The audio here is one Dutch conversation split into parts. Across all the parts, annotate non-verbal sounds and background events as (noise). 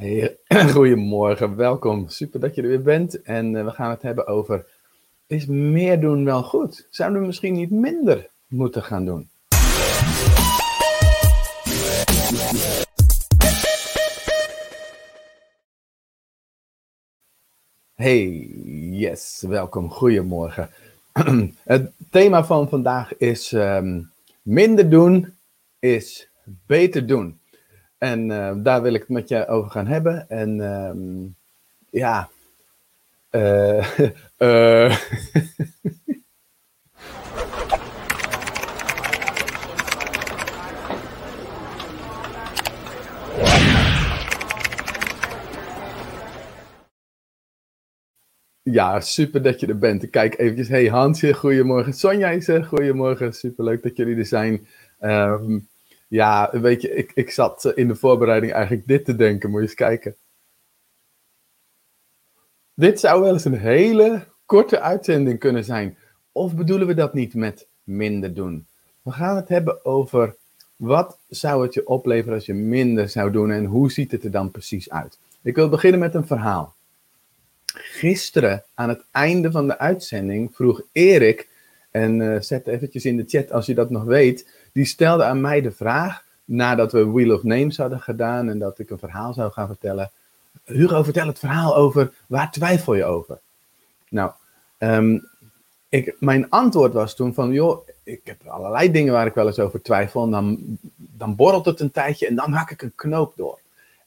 Hey, (clears throat) goedemorgen, welkom. Super dat je er weer bent. En uh, we gaan het hebben over: is meer doen wel goed? Zouden we misschien niet minder moeten gaan doen? Hey, yes, welkom, goedemorgen. (clears throat) Het thema van vandaag is: um, minder doen is beter doen. En uh, daar wil ik het met je over gaan hebben. En um, ja. Uh, (laughs) Ja, super dat je er bent. Kijk eventjes. Hey Hansje, goedemorgen. Sonja is er, goedemorgen. Super leuk dat jullie er zijn. Um, ja, weet je, ik, ik zat eh, in de voorbereiding eigenlijk dit te denken. Moet je eens kijken. Dit zou wel eens een hele korte uitzending kunnen zijn. Of bedoelen we dat niet met minder doen? We gaan het hebben over wat zou het je opleveren als je minder zou doen en hoe ziet het er dan precies uit? Ik wil beginnen met een verhaal. Gisteren aan het einde van de uitzending vroeg Erik, en uh, zet eventjes in de chat als je dat nog weet, die stelde aan mij de vraag, nadat we Wheel of Names hadden gedaan en dat ik een verhaal zou gaan vertellen. Hugo, vertel het verhaal over, waar twijfel je over? Nou, um, ik, mijn antwoord was toen van, joh, ik heb allerlei dingen waar ik wel eens over twijfel. En dan, dan borrelt het een tijdje en dan hak ik een knoop door.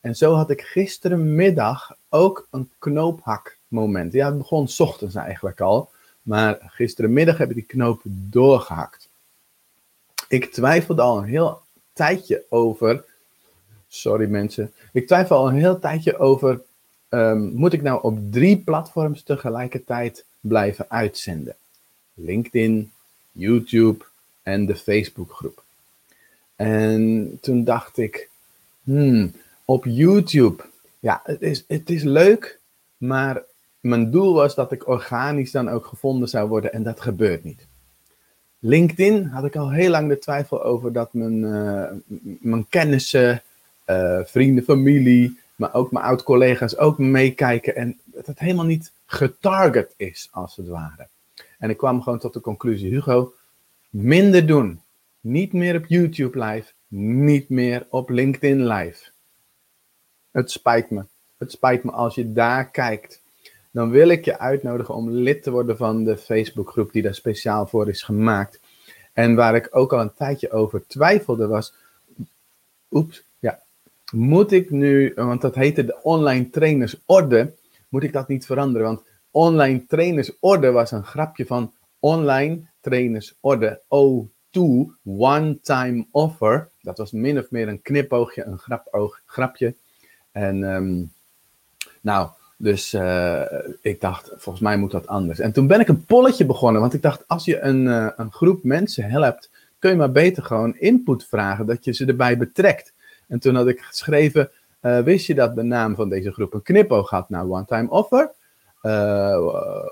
En zo had ik gisterenmiddag ook een knoophakmoment. Ja, het begon ochtends eigenlijk al. Maar gisterenmiddag heb ik die knoop doorgehakt ik twijfelde al een heel tijdje over. Sorry mensen. Ik twijfel al een heel tijdje over. Um, moet ik nou op drie platforms tegelijkertijd blijven uitzenden? LinkedIn, YouTube en de Facebookgroep. En toen dacht ik, hmm, op YouTube, ja, het is, het is leuk, maar mijn doel was dat ik organisch dan ook gevonden zou worden en dat gebeurt niet. LinkedIn had ik al heel lang de twijfel over dat mijn, uh, mijn kennissen, uh, vrienden, familie, maar ook mijn oud-collega's ook meekijken en dat het helemaal niet getarget is, als het ware. En ik kwam gewoon tot de conclusie, Hugo, minder doen. Niet meer op YouTube live, niet meer op LinkedIn live. Het spijt me. Het spijt me als je daar kijkt dan wil ik je uitnodigen om lid te worden van de Facebookgroep die daar speciaal voor is gemaakt. En waar ik ook al een tijdje over twijfelde was, oeps, ja, moet ik nu, want dat heette de online trainersorde, moet ik dat niet veranderen? Want online trainersorde was een grapje van online trainersorde, O2, one time offer. Dat was min of meer een knipoogje, een grapoog, grapje. En um, nou, dus uh, ik dacht, volgens mij moet dat anders. En toen ben ik een polletje begonnen, want ik dacht, als je een, uh, een groep mensen helpt, kun je maar beter gewoon input vragen, dat je ze erbij betrekt. En toen had ik geschreven, uh, wist je dat de naam van deze groep een knipoog had naar one-time offer,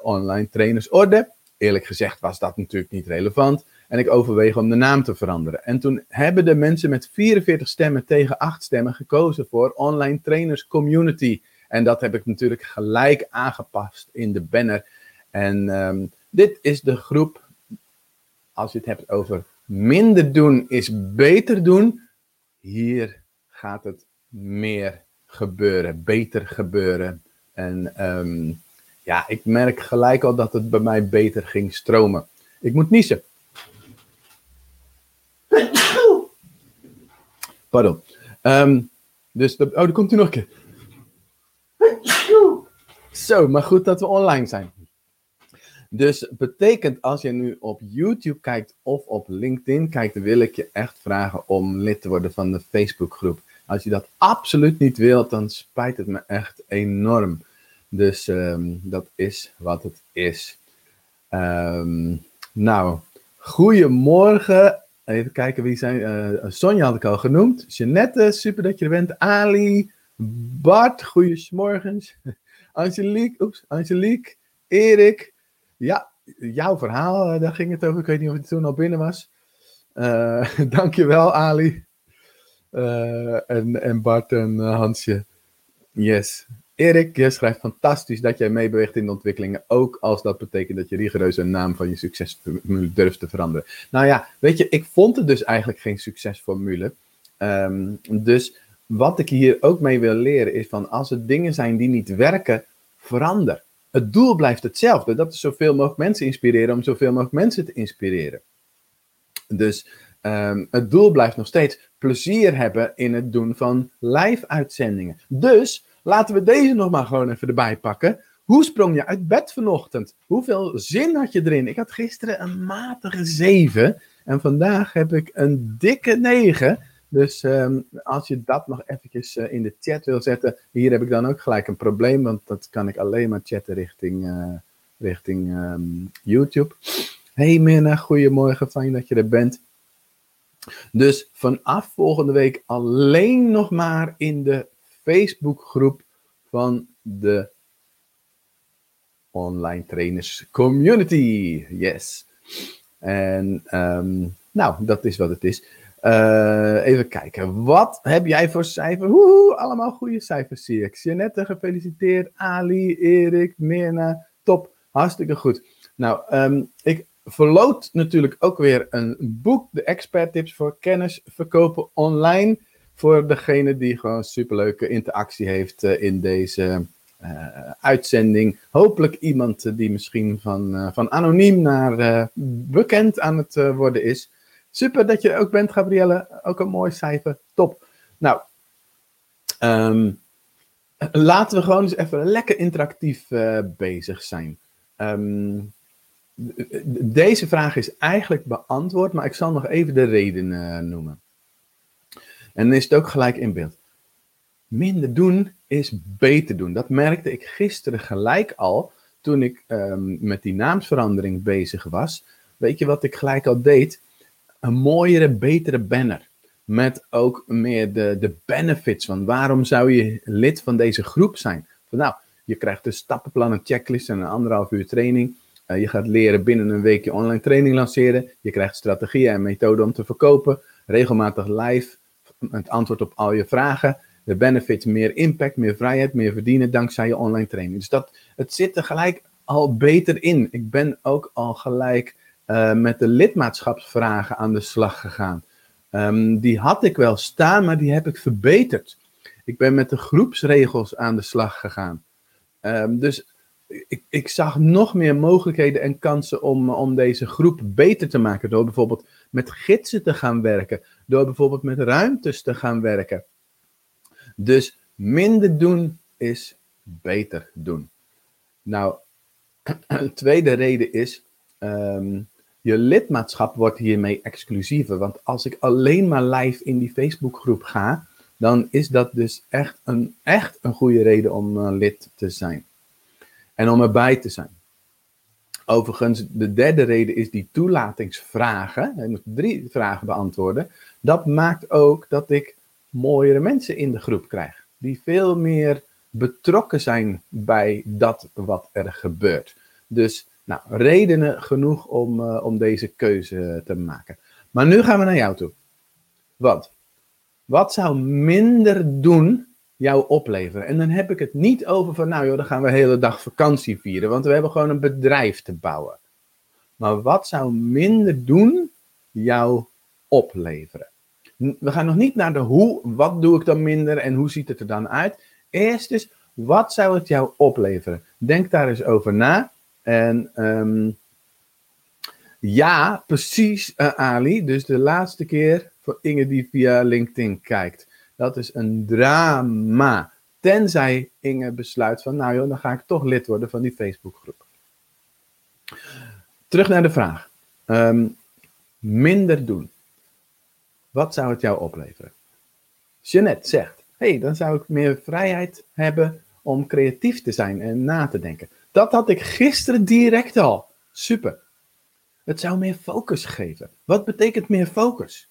online trainersorde. Eerlijk gezegd was dat natuurlijk niet relevant. En ik overweeg om de naam te veranderen. En toen hebben de mensen met 44 stemmen tegen 8 stemmen gekozen voor online trainers community. En dat heb ik natuurlijk gelijk aangepast in de banner. En um, dit is de groep, als je het hebt over minder doen is beter doen. Hier gaat het meer gebeuren, beter gebeuren. En um, ja, ik merk gelijk al dat het bij mij beter ging stromen. Ik moet niezen. Pardon. Um, dus, oh, er komt u nog een keer. Zo, maar goed dat we online zijn. Dus betekent als je nu op YouTube kijkt of op LinkedIn kijkt, wil ik je echt vragen om lid te worden van de Facebookgroep. Als je dat absoluut niet wilt, dan spijt het me echt enorm. Dus um, dat is wat het is. Um, nou, goedemorgen. Even kijken wie zijn. Uh, Sonja had ik al genoemd. Jeannette, super dat je er bent. Ali, Bart, goeiemorgens. (laughs) Angelique, oeps, Angelique, Erik. Ja, jouw verhaal, eh, daar ging het over. Ik weet niet of het toen al binnen was. Uh, (laughs) dankjewel, Ali. Uh, en, en Bart en Hansje. Yes. Erik, je schrijft fantastisch dat jij meebeweegt in de ontwikkelingen, ook als dat betekent dat je rigoureus een naam van je succesformule durft te veranderen. Nou ja, weet je, ik vond het dus eigenlijk geen succesformule. Ehm, dus wat ik hier ook mee wil leren is van als er dingen zijn die niet werken, verander. Het doel blijft hetzelfde. Dat is zoveel mogelijk mensen inspireren om zoveel mogelijk mensen te inspireren. Dus um, het doel blijft nog steeds plezier hebben in het doen van live uitzendingen. Dus laten we deze nog maar gewoon even erbij pakken. Hoe sprong je uit bed vanochtend? Hoeveel zin had je erin? Ik had gisteren een matige 7 en vandaag heb ik een dikke 9. Dus um, als je dat nog eventjes uh, in de chat wil zetten, hier heb ik dan ook gelijk een probleem, want dat kan ik alleen maar chatten richting, uh, richting um, YouTube. Hey Mirna, goedemorgen, fijn dat je er bent. Dus vanaf volgende week alleen nog maar in de Facebookgroep van de Online Trainers Community. Yes. En um, nou, dat is wat het is. Uh, even kijken. Wat heb jij voor cijfer? Woehoe, allemaal goede cijfers zie ik. Jeannette, gefeliciteerd. Ali, Erik, Mirna. Top. Hartstikke goed. Nou, um, ik verloot natuurlijk ook weer een boek. De expert tips voor kennis verkopen online. Voor degene die gewoon superleuke interactie heeft uh, in deze uh, uitzending. Hopelijk iemand die misschien van, van anoniem naar bekend aan het worden is. Super dat je er ook bent, Gabrielle. Ook een mooi cijfer. Top. Nou, um, laten we gewoon eens even lekker interactief uh, bezig zijn. Um, deze vraag is eigenlijk beantwoord, maar ik zal nog even de redenen uh, noemen. En dan is het ook gelijk in beeld. Minder doen is beter doen. Dat merkte ik gisteren gelijk al toen ik um, met die naamsverandering bezig was. Weet je wat ik gelijk al deed? Een mooiere, betere banner. Met ook meer de, de benefits van waarom zou je lid van deze groep zijn. Van, nou, je krijgt een stappenplan, een checklist en een anderhalf uur training. Uh, je gaat leren binnen een weekje online training lanceren. Je krijgt strategieën en methoden om te verkopen. Regelmatig live het antwoord op al je vragen. De benefits, meer impact, meer vrijheid, meer verdienen dankzij je online training. Dus dat, het zit er gelijk al beter in. Ik ben ook al gelijk uh, met de lidmaatschapsvragen aan de slag gegaan. Um, die had ik wel staan, maar die heb ik verbeterd. Ik ben met de groepsregels aan de slag gegaan. Um, dus ik, ik, zag nog meer mogelijkheden en kansen om, om deze groep beter te maken. Door bijvoorbeeld met gidsen te gaan werken. Door bijvoorbeeld met ruimtes te gaan werken. Dus minder doen is beter doen. Nou, (clears throat) een tweede reden is. Um, je lidmaatschap wordt hiermee exclusiever. Want als ik alleen maar live in die Facebookgroep ga, dan is dat dus echt een, echt een goede reden om uh, lid te zijn. En om erbij te zijn. Overigens, de derde reden is die toelatingsvragen. Je moet drie vragen beantwoorden. Dat maakt ook dat ik mooiere mensen in de groep krijg. Die veel meer betrokken zijn bij dat wat er gebeurt. Dus nou, redenen genoeg om, uh, om deze keuze te maken. Maar nu gaan we naar jou toe. Want, wat zou minder doen jou opleveren? En dan heb ik het niet over van, nou joh, dan gaan we de hele dag vakantie vieren, want we hebben gewoon een bedrijf te bouwen. Maar wat zou minder doen jou opleveren? We gaan nog niet naar de hoe, wat doe ik dan minder en hoe ziet het er dan uit? Eerst is, wat zou het jou opleveren? Denk daar eens over na. En um, ja, precies, uh, Ali. Dus de laatste keer voor Inge die via LinkedIn kijkt. Dat is een drama. Tenzij Inge besluit van, nou joh, dan ga ik toch lid worden van die Facebookgroep. Terug naar de vraag. Um, minder doen. Wat zou het jou opleveren? Jeannette zegt, hey, dan zou ik meer vrijheid hebben om creatief te zijn en na te denken. Dat had ik gisteren direct al. Super. Het zou meer focus geven. Wat betekent meer focus?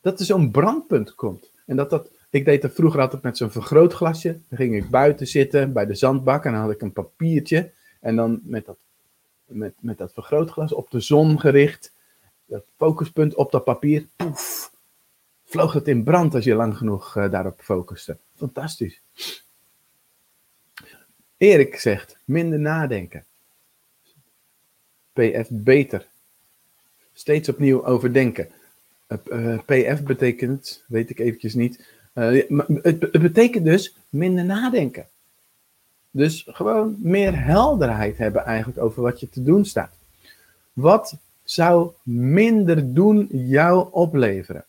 Dat er zo'n brandpunt komt. En dat dat. Ik deed dat vroeger altijd met zo'n vergrootglasje. Dan ging ik buiten zitten bij de zandbak en dan had ik een papiertje. En dan met dat, met, met dat vergrootglas op de zon gericht. Dat focuspunt op dat papier. Poef. vloog het in brand als je lang genoeg uh, daarop focuste. Fantastisch. Erik zegt, minder nadenken. PF beter. Steeds opnieuw overdenken. Uh, PF betekent, weet ik eventjes niet. Uh, het, het betekent dus minder nadenken. Dus gewoon meer helderheid hebben eigenlijk over wat je te doen staat. Wat zou minder doen jou opleveren?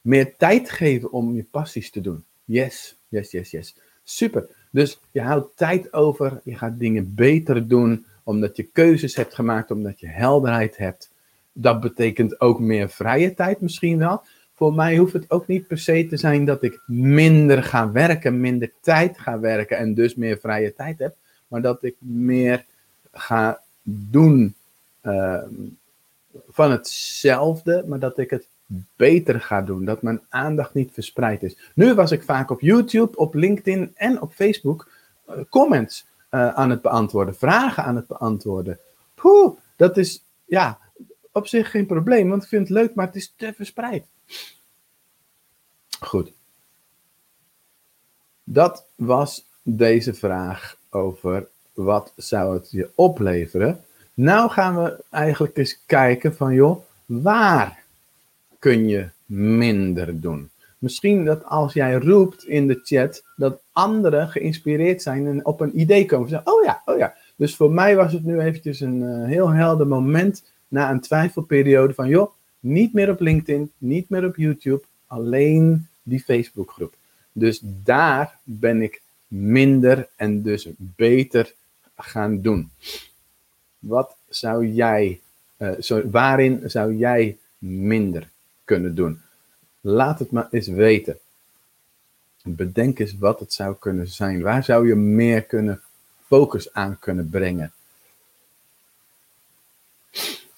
Meer tijd geven om je passies te doen. Yes, yes, yes, yes. Super. Dus je houdt tijd over, je gaat dingen beter doen, omdat je keuzes hebt gemaakt, omdat je helderheid hebt. Dat betekent ook meer vrije tijd misschien wel. Voor mij hoeft het ook niet per se te zijn dat ik minder ga werken, minder tijd ga werken en dus meer vrije tijd heb, maar dat ik meer ga doen uh, van hetzelfde, maar dat ik het beter ga doen. Dat mijn aandacht niet verspreid is. Nu was ik vaak op YouTube, op LinkedIn en op Facebook uh, comments uh, aan het beantwoorden, vragen aan het beantwoorden. Poeh, dat is ja, op zich geen probleem, want ik vind het leuk, maar het is te verspreid. Goed. Dat was deze vraag over wat zou het je opleveren. Nou gaan we eigenlijk eens kijken van joh, waar kun je minder doen? Misschien dat als jij roept in de chat dat anderen geïnspireerd zijn en op een idee komen. Zeggen, oh ja, oh ja. Dus voor mij was het nu eventjes een uh, heel helder moment na een twijfelperiode van joh, niet meer op LinkedIn, niet meer op YouTube, alleen die Facebookgroep. Dus daar ben ik minder en dus beter gaan doen. Wat zou jij, uh, waarin zou jij minder kunnen doen? Laat het maar eens weten. Bedenk eens wat het zou kunnen zijn. Waar zou je meer kunnen focus aan kunnen brengen?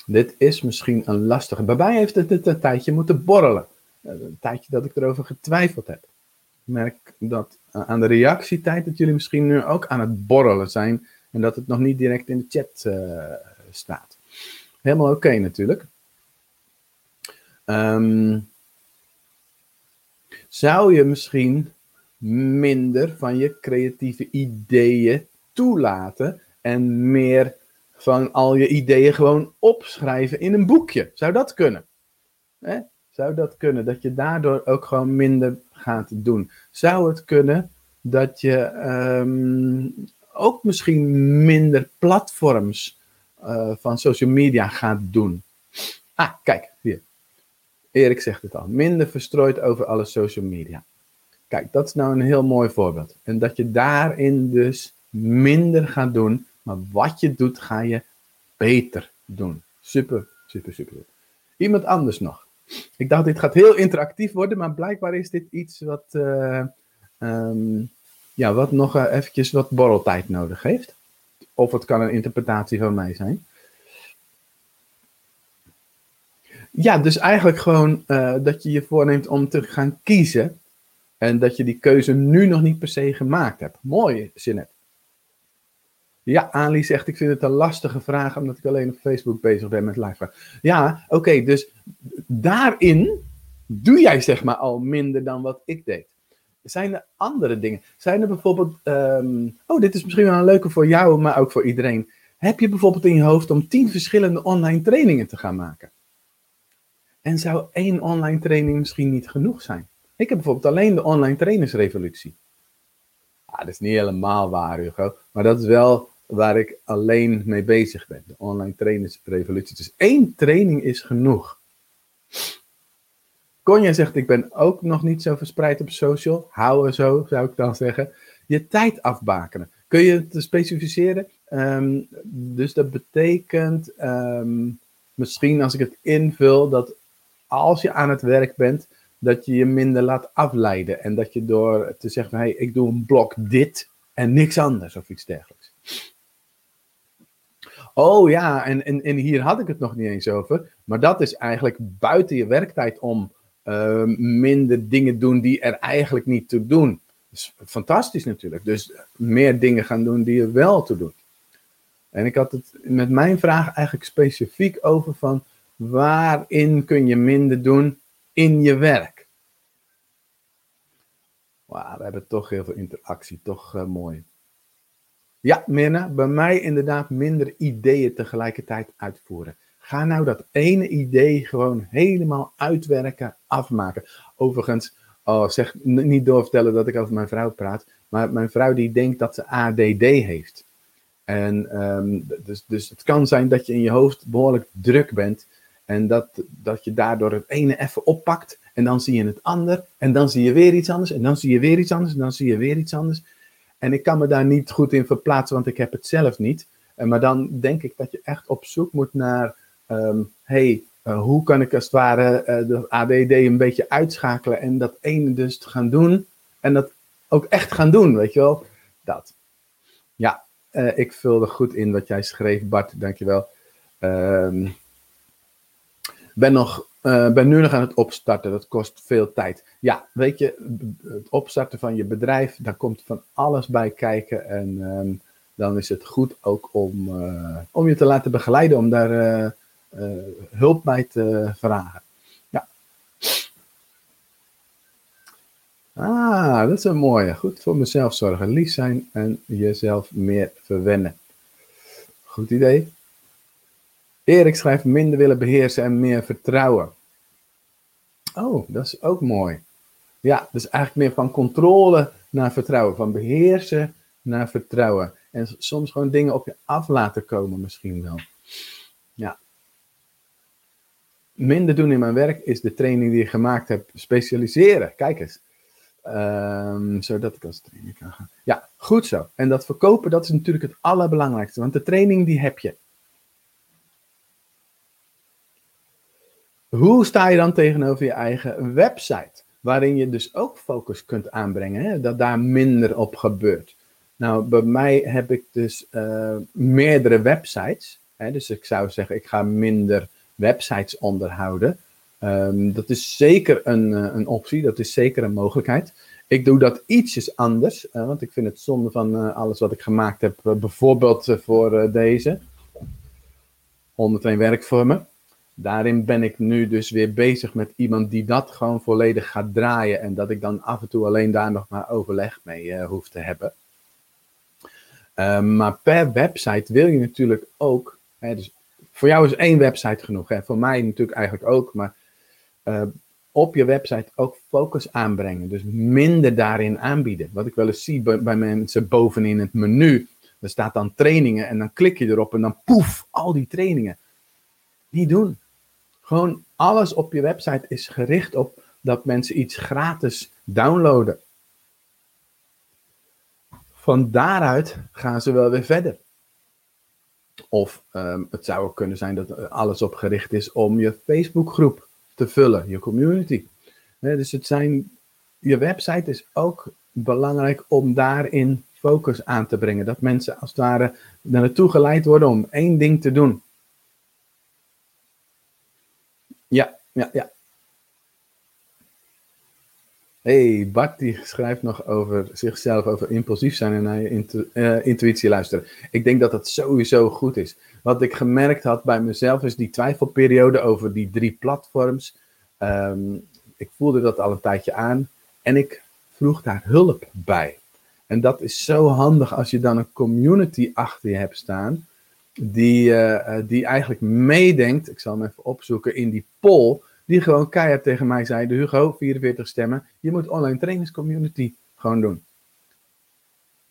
Dit is misschien een lastige. Bij mij heeft het een tijdje moeten borrelen. Een tijdje dat ik erover getwijfeld heb. Ik merk dat eh, aan de reactietijd dat jullie misschien nu ook aan het borrelen zijn. En dat het nog niet direct in de chat uh, staat. Helemaal oké natuurlijk. Um, zou je misschien minder van je creatieve ideeën toelaten en meer van al je ideeën gewoon opschrijven in een boekje? Zou dat kunnen? Hè? Zou dat kunnen? Dat je daardoor ook gewoon minder gaat doen. Zou het kunnen dat je um, ook misschien minder platforms uh, van social media gaat doen? Ah, kijk, hier. Erik zegt het al. Minder verstrooid over alle social media. Kijk, dat is nou een heel mooi voorbeeld. En dat je daarin dus minder gaat doen, maar wat je doet, ga je beter doen. Super, super, super. Iemand anders nog. Ik dacht, dit gaat heel interactief worden, maar blijkbaar is dit iets wat, uh, um, ja, wat nog uh, eventjes wat borreltijd nodig heeft. Of het kan een interpretatie van mij zijn. Ja, dus eigenlijk gewoon uh, dat je je voorneemt om te gaan kiezen. En dat je die keuze nu nog niet per se gemaakt hebt. Mooi, Jeanette. Ja, Ali zegt, ik vind het een lastige vraag omdat ik alleen op Facebook bezig ben met live Ja, oké, dus daarin doe jij zeg maar al minder dan wat ik deed. Zijn er andere dingen? Zijn er bijvoorbeeld, um, oh dit is misschien wel een leuke voor jou, maar ook voor iedereen. Heb je bijvoorbeeld in je hoofd om tien verschillende online trainingen te gaan maken? En zou één online training misschien niet genoeg zijn? Ik heb bijvoorbeeld alleen de online trainersrevolutie. Ah, dat is niet helemaal waar, Hugo. Maar dat is wel waar ik alleen mee bezig ben. De online trainersrevolutie. Dus één training is genoeg. Conja zegt, ik ben ook nog niet zo verspreid op social. Houden zo, zou ik dan zeggen. Je tijd afbakenen. Kun je het specificeren? Um, dus dat betekent um, misschien als ik het invul, dat als je aan het werk bent, dat je je minder laat afleiden. En dat je door te zeggen, hey, ik doe een blok dit en niks anders of iets dergelijks. Oh ja, en, en, en hier had ik het nog niet eens over. Maar dat is eigenlijk buiten je werktijd om uh, minder dingen doen die er eigenlijk niet toe doen. Is fantastisch natuurlijk. Dus meer dingen gaan doen die er wel toe doen. En ik had het met mijn vraag eigenlijk specifiek over van waarin kun je minder doen in je werk. Wauw, we hebben toch heel veel interactie, toch uh, mooi. Ja, Mirna, bij mij inderdaad minder ideeën tegelijkertijd uitvoeren. Ga nou dat ene idee gewoon helemaal uitwerken, afmaken. Overigens, oh, zeg niet doorvertellen dat ik over mijn vrouw praat, maar mijn vrouw die denkt dat ze ADD heeft. En um, dus, dus het kan zijn dat je in je hoofd behoorlijk druk bent en dat, dat je daardoor het ene even oppakt en dan zie je het ander en dan zie je weer iets anders en dan zie je weer iets anders en dan zie je weer iets anders. En ik kan me daar niet goed in verplaatsen, want ik heb het zelf niet. En, maar dan denk ik dat je echt op zoek moet naar, um, hey, uh, hoe kan ik als het ware uh, de ADD een beetje uitschakelen en dat ene dus gaan doen en dat ook echt gaan doen, weet je wel? Dat. Ja, uh, ik vulde goed in wat jij schreef, Bart, dankjewel. Um, ben, nog, uh, ben nu nog aan het opstarten, dat kost veel tijd. Ja, weet je, het opstarten van je bedrijf, daar komt van alles bij kijken. En um, dan is het goed ook om, uh, om je te laten begeleiden, om daar uh, hulp bij te vragen. Ja. Ah, dat is een mooie. Goed voor mezelf zorgen. Lief zijn en jezelf meer verwennen. Goed idee. Erik schrijft minder willen beheersen en meer vertrouwen. Oh, dat is ook mooi. Ja, dus eigenlijk meer van controle naar vertrouwen. Van beheersen naar vertrouwen. En soms gewoon dingen op je af laten komen misschien wel. Ja. Minder doen in mijn werk is de training die je gemaakt hebt specialiseren. Kijk eens. Um, zodat ik als trainer kan gaan. Ja, goed zo. En dat verkopen, dat is natuurlijk het allerbelangrijkste. Want de training die heb je. Hoe sta je dan tegenover je eigen website? Waarin je dus ook focus kunt aanbrengen, hè? dat daar minder op gebeurt. Nou, bij mij heb ik dus uh, meerdere websites. Hè? Dus ik zou zeggen, ik ga minder websites onderhouden. Um, dat is zeker een, uh, een optie, dat is zeker een mogelijkheid. Ik doe dat ietsjes anders, uh, want ik vind het zonde van alles wat ik gemaakt heb, bijvoorbeeld voor deze. 101 werkvormen daarin ben ik nu dus weer bezig met iemand die dat gewoon volledig gaat draaien. En dat ik dan af en toe alleen daar nog maar overleg mee uh, hoef te hebben. Uh, maar per website wil je natuurlijk ook. Hè, dus voor jou is één website genoeg. Hè, voor mij natuurlijk eigenlijk ook. Maar uh, op je website ook focus aanbrengen. Dus minder daarin aanbieden. Wat ik wel eens zie bij, bij mensen bovenin het menu. Er staat dan trainingen en dan klik je erop en dan poef, al die trainingen. Niet doen. Gewoon alles op je website is gericht op dat mensen iets gratis downloaden. Van daaruit gaan ze wel weer verder. Of um, het zou ook kunnen zijn dat alles op gericht is om je Facebookgroep te vullen, je community. Dus het zijn, je website is ook belangrijk om daarin focus aan te brengen. Dat mensen als het ware naar naartoe geleid worden om één ding te doen. Ja, ja, ja. hey, Bart die schrijft nog over zichzelf, over impulsief zijn en naar je uh, intuïtie luisteren. Ik denk dat dat sowieso goed is. Wat ik gemerkt had bij mezelf is die twijfelperiode over die drie platforms. Um, ik voelde dat al een tijdje aan en ik vroeg daar hulp bij. En dat is zo handig als je dan een community achter je hebt staan die, uh, die eigenlijk meedenkt, ik zal hem even opzoeken, in die poll, die gewoon keihard tegen mij zei, de Hugo, 44 stemmen, je moet online trainingscommunity gewoon doen.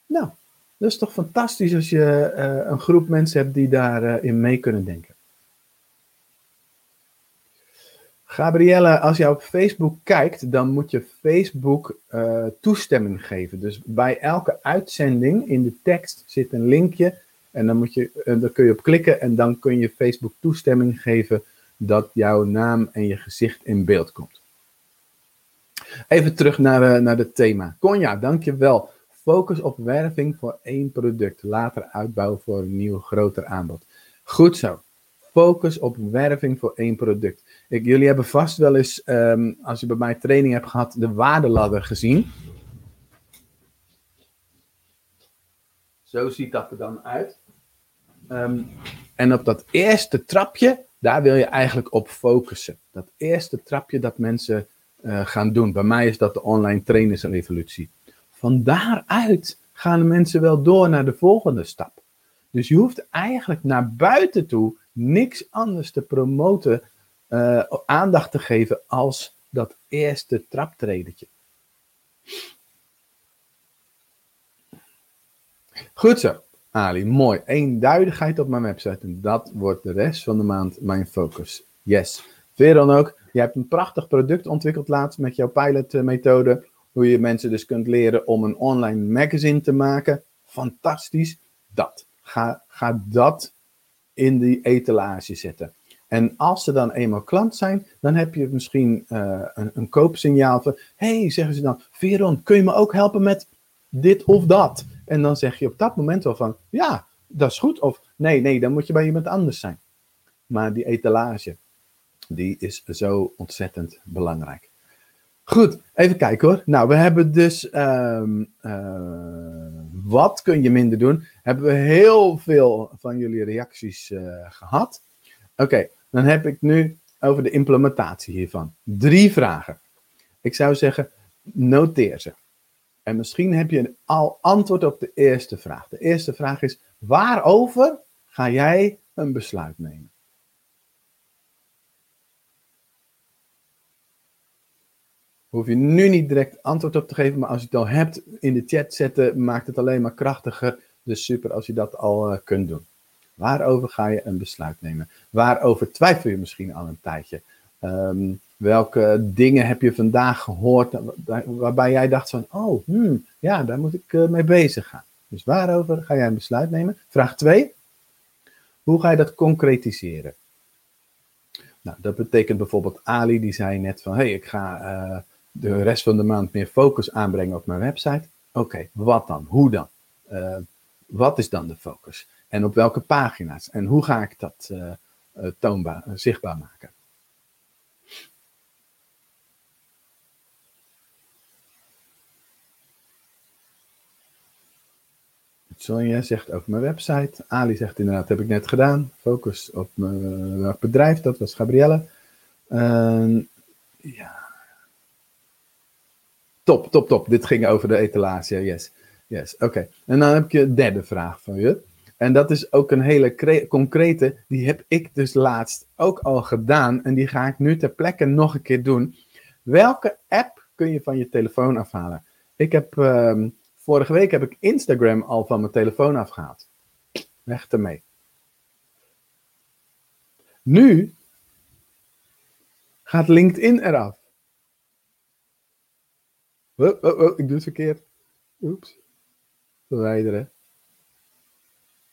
Nou, dat is toch fantastisch als je uh, een groep mensen hebt die daarin uh, mee kunnen denken. Gabrielle, als je op Facebook kijkt, dan moet je Facebook toestemming geven. Dus bij elke uitzending in de tekst zit een linkje en dan, moet je, uh, dan kun je op klikken en dan kun je Facebook toestemming geven dat jouw naam en je gezicht in beeld komt. Even terug naar, uh, naar het thema. Conja, dankjewel. Focus op werving voor één product. Later uitbouwen voor een nieuw groter aanbod. Goed zo. Focus op werving voor één product. Ik, jullie hebben vast wel eens, um, als je bij mij training hebt gehad, de waardeladder gezien. Zo ziet dat er dan uit. Um, en op dat eerste trapje, Daar wil je eigenlijk op focussen. Dat eerste trapje dat mensen uh, gaan doen. Bij mij is dat de online trainersrevolutie. Van daaruit gaan de mensen wel door naar de volgende stap. Dus je hoeft eigenlijk naar buiten toe niks anders te promoten, uh, aandacht te geven als dat eerste traptredetje. Goed zo, Ali. Mooi. Eenduidigheid op mijn website. En dat wordt de rest van de maand mijn focus. Yes. Veron ook. Je hebt een prachtig product ontwikkeld laatst met jouw pilotmethode. Hoe je mensen dus kunt leren om een online magazine te maken. Fantastisch. Dat. Ga, ga dat in die etalage zetten. En als ze dan eenmaal klant zijn, dan heb je misschien uh, een, een koopsignaal van: hey, zeggen ze dan, Veron, kun je me ook helpen met dit of dat? En dan zeg je op dat moment al van: ja, dat is goed. Of nee, nee, dan moet je bij iemand anders zijn. Maar die etalage, die is zo ontzettend belangrijk. Goed, even kijken hoor. Nou, we hebben dus um, uh, wat kun je minder doen? Hebben we heel veel van jullie reacties uh, gehad. Oké, dan heb ik nu over de implementatie hiervan. Drie vragen. Ik zou zeggen, noteer ze. En misschien heb je al antwoord op de eerste vraag. De eerste vraag is: waarover ga jij een besluit nemen? Hoef je nu niet direct antwoord op te geven, maar als je het al hebt in de chat zetten, maakt het alleen maar krachtiger. Dus super als je dat al uh, kunt doen. Waarover ga je een besluit nemen? Waarover twijfel je misschien al een tijdje? Um, welke dingen heb je vandaag gehoord waarbij jij dacht van, oh, hmm, ja, daar moet ik uh, mee bezig gaan. Dus waarover ga jij een besluit nemen? Vraag 2. Hoe ga je dat concretiseren? Nou, dat betekent bijvoorbeeld Ali, die zei net van, hé, hey, ik ga uh, de rest van de maand meer focus aanbrengen op mijn website. Oké, wat dan? Hoe dan? Uh, wat is dan de focus? En op welke pagina's? En hoe ga ik dat toonbaar, zichtbaar maken? Sonja zegt over mijn website. Ali zegt inderdaad, heb ik net gedaan. Focus op mijn welk bedrijf, dat was Gabrielle. Uh, ja. Top, top, top. Dit ging over de etalage, yes. Yes, oké. En dan heb ik je derde vraag van je. En dat is ook een hele concrete, die heb ik dus laatst ook al gedaan. En die ga ik nu ter plekke nog een keer doen. Welke app kun je van je telefoon afhalen? Ik heb uh, Vorige week heb ik Instagram al van mijn telefoon afgehaald. Weg ermee. Nu gaat LinkedIn eraf. Oh, oh, oh, ik doe het verkeerd. Oeps. Verwijderen.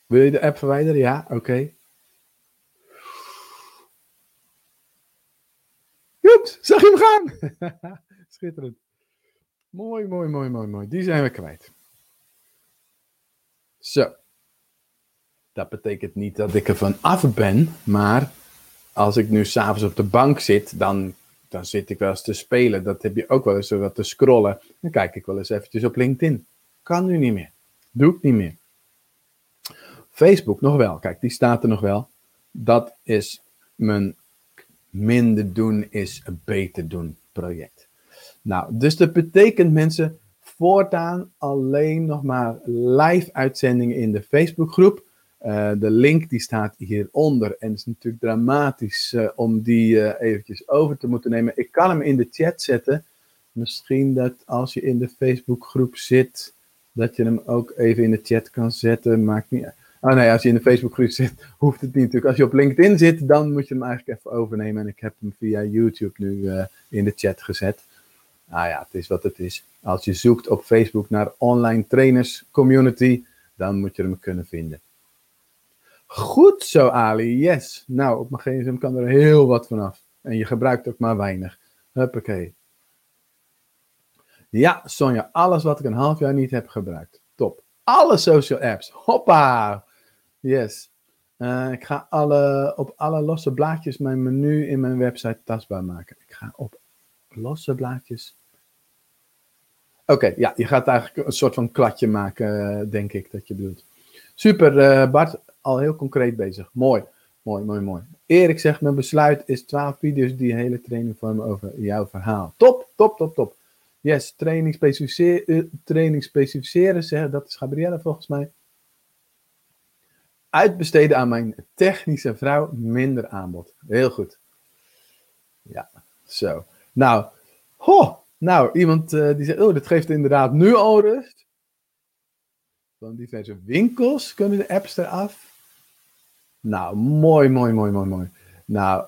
Wil je de app verwijderen? Ja, oké. Okay. Oeps, zag je hem gaan? (laughs) Schitterend. Mooi, mooi, mooi, mooi, mooi. Die zijn we kwijt. Zo. Dat betekent niet dat ik er van af ben, maar als ik nu s'avonds op de bank zit, dan, dan zit ik wel eens te spelen. Dat heb je ook wel eens wat te scrollen. Dan kijk ik wel eens eventjes op LinkedIn. Kan nu niet meer. Doe ik niet meer. Facebook nog wel. Kijk, die staat er nog wel. Dat is mijn minder doen is beter doen project. Nou, dus dat betekent mensen voortaan alleen nog maar live uitzendingen in de Facebookgroep. Uh, de link die staat hieronder en het is natuurlijk dramatisch uh, om die uh, eventjes over te moeten nemen. Ik kan hem in de chat zetten. Misschien dat als je in de Facebookgroep zit, dat je hem ook even in de chat kan zetten. Maakt niet Oh nee, als je in de Facebookgroep zit, (laughs) hoeft het niet natuurlijk. Als je op LinkedIn zit, dan moet je hem eigenlijk even overnemen. En ik heb hem via YouTube nu in de chat gezet. Nou ja, het is wat het is. Als je zoekt op Facebook naar online trainers community, dan moet je hem kunnen vinden. Goed zo, Ali. Yes. Nou, op mijn gsm kan er heel wat vanaf. En je gebruikt ook maar weinig. Huppakee. Ja, Sonja, alles wat ik een half jaar niet heb gebruikt. Top. Alle social apps. Hoppa. Yes. Uh, ik ga alle, op alle losse blaadjes mijn menu in mijn website tastbaar maken. Ik ga op losse blaadjes Oké, ja, je gaat eigenlijk een soort van kladje maken, eh, denk ik dat je bedoelt. Super, uh, Bart, al heel concreet bezig. Mooi. Mooi, mooi, mooi. Erik zegt, mijn besluit is 12 video's die hele training vormen over jouw verhaal. Top, top, top, top. Yes, training, specificeren, training specificeren, dat is Gabrielle volgens mij. Uitbesteden aan mijn technische vrouw, minder aanbod. Heel goed. Ja, zo. Nou, ho, nou iemand uh, die zegt, oh, dat geeft inderdaad nu al rust. Van diverse winkels kunnen de apps eraf. Nou, mooi, mooi, mooi, mooi, mooi. Nou,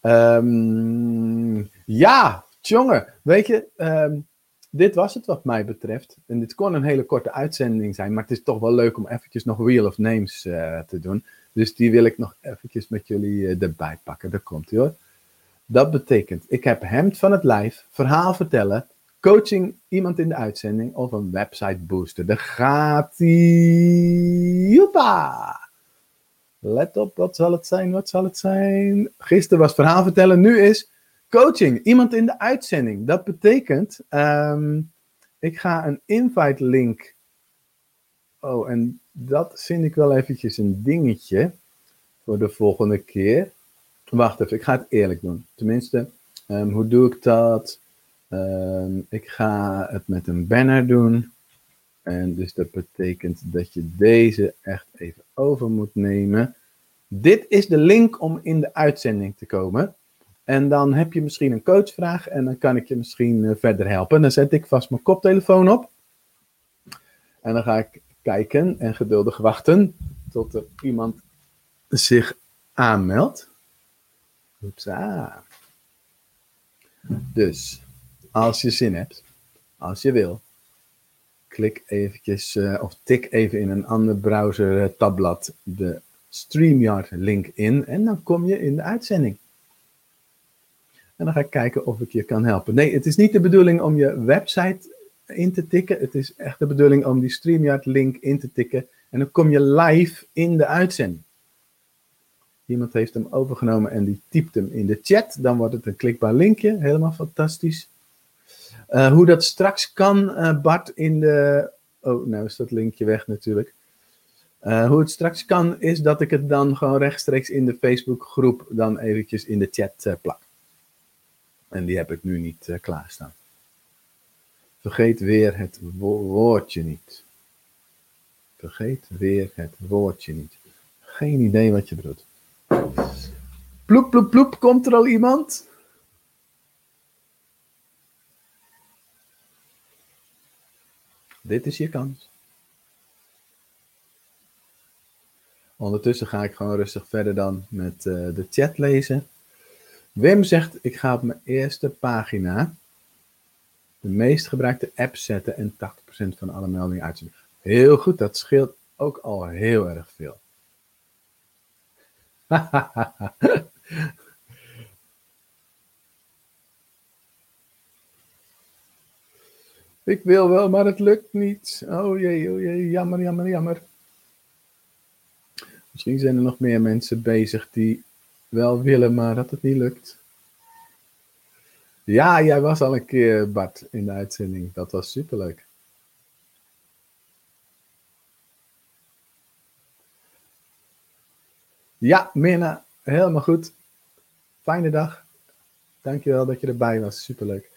um, (clears throat) ja, jongen, weet je, um, dit was het wat mij betreft. En dit kon een hele korte uitzending zijn, maar het is toch wel leuk om eventjes nog Wheel of Names uh, te doen. Dus die wil ik nog eventjes met jullie uh, erbij pakken. Daar komt hij hoor. Dat betekent, ik heb hemd van het lijf, verhaal vertellen, coaching, iemand in de uitzending of een website booster. Daar gaat! Let op, wat zal het zijn? Wat zal het zijn? Gisteren was verhaal vertellen, nu is coaching. Iemand in de uitzending. Dat betekent, um, ik ga een invite link. Oh, en dat vind ik wel eventjes een dingetje voor de volgende keer. Wacht even, ik ga het eerlijk doen. Tenminste, um, hoe doe ik dat? Um, ik ga het met een banner doen. En dus dat betekent dat je deze echt even over moet nemen. Dit is de link om in de uitzending te komen. En dan heb je misschien een coachvraag en dan kan ik je misschien uh, verder helpen. Dan zet ik vast mijn koptelefoon op. En dan ga ik kijken en geduldig wachten tot er iemand zich aanmeldt. Hoepsa. Dus, als je zin hebt, als je wil, klik eventjes uh, of tik even in een ander browser uh, tabblad de StreamYard link in en dan kom je in de uitzending. En dan ga ik kijken of ik je kan helpen. Nee, het is niet de bedoeling om je website in te tikken. Het is echt de bedoeling om die StreamYard link in te tikken. En dan kom je live in de uitzending. Iemand heeft hem overgenomen en die typt hem in de chat. Dan wordt het een klikbaar linkje. Helemaal fantastisch. Uh, hoe dat straks kan, uh, Bart, in de. Oh, nou is dat linkje weg natuurlijk. Uh, hoe het straks kan, is dat ik het dan gewoon rechtstreeks in de Facebookgroep dan eventjes in de chat plak. En die heb ik nu niet klaarstaan. Vergeet weer het wo woordje niet. Vergeet weer het woordje niet. Geen idee wat je bedoelt. Ploep, ploep, ploep. Komt er al iemand? Dit is je kans. Ondertussen ga ik gewoon rustig verder dan met uh, de chat lezen. Wim zegt, ik ga op mijn eerste pagina de meest gebruikte app zetten en 80% van alle meldingen uitzetten. Heel goed, dat scheelt ook al heel erg veel. (laughs) Ik wil wel, maar het lukt niet. Oh jee, oh jee, jammer, jammer, jammer. Misschien zijn er nog meer mensen bezig die wel willen, maar dat het niet lukt. Ja, jij was al een keer, Bart, in de uitzending. Dat was superleuk. Ja, Mirna, helemaal goed. Fijne dag. Dankjewel dat je erbij was. Superleuk.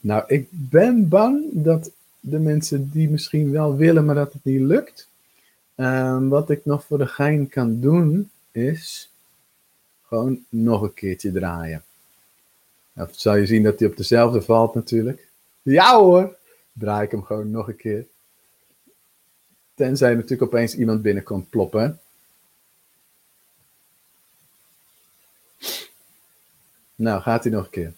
Nou, ik ben bang dat de mensen die misschien wel willen, maar dat het niet lukt. Um, wat ik nog voor de gein kan doen, is gewoon nog een keertje draaien. Of zal je zien dat hij op dezelfde valt natuurlijk. Ja hoor, draai ik hem gewoon nog een keer. Tenzij natuurlijk opeens iemand binnenkomt ploppen. Nou, gaat hij nog een keer.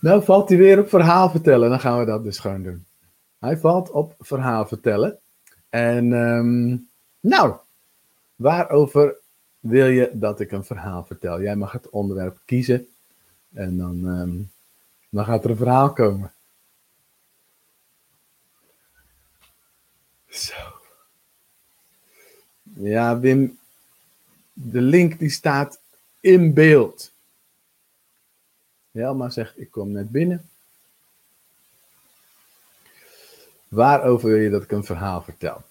Nou valt hij weer op verhaal vertellen. Dan gaan we dat dus gewoon doen. Hij valt op verhaal vertellen. En um, nou, waarover wil je dat ik een verhaal vertel? Jij mag het onderwerp kiezen. En dan, um, dan gaat er een verhaal komen. Zo. Ja, Wim, de link die staat in beeld. Helma zegt, ik kom net binnen. Waarover wil je dat ik een verhaal vertel?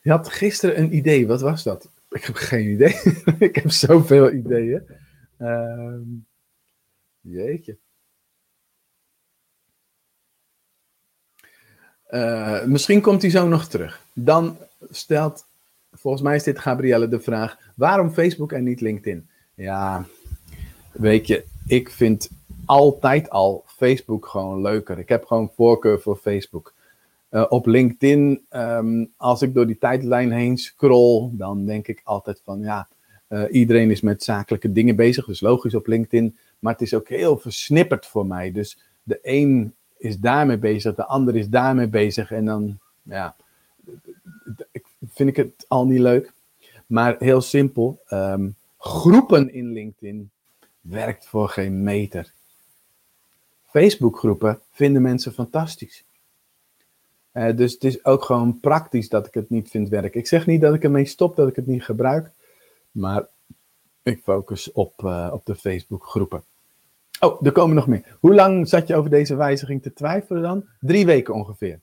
Je had gisteren een idee, wat was dat? Ik heb geen idee. (laughs) ik heb zoveel ideeën. Uh, jeetje. Uh, misschien komt hij zo nog terug. Dan stelt, volgens mij is dit Gabrielle de vraag: waarom Facebook en niet LinkedIn? Ja, weet je, ik vind altijd al Facebook gewoon leuker. Ik heb gewoon voorkeur voor Facebook. Uh, op LinkedIn, um, als ik door die tijdlijn heen scroll, dan denk ik altijd van ja, uh, iedereen is met zakelijke dingen bezig, dus logisch op LinkedIn. Maar het is ook heel versnipperd voor mij. Dus de een is daarmee bezig, de ander is daarmee bezig. En dan, ja, vind ik het al niet leuk. Maar heel simpel, um, groepen in LinkedIn werkt voor geen meter. Facebookgroepen vinden mensen fantastisch. Uh, dus het is ook gewoon praktisch dat ik het niet vind werken. Ik zeg niet dat ik ermee stop, dat ik het niet gebruik. Maar ik focus op, uh, op de Facebookgroepen. Oh, er komen nog meer. Hoe lang zat je over deze wijziging te twijfelen dan? Drie weken ongeveer.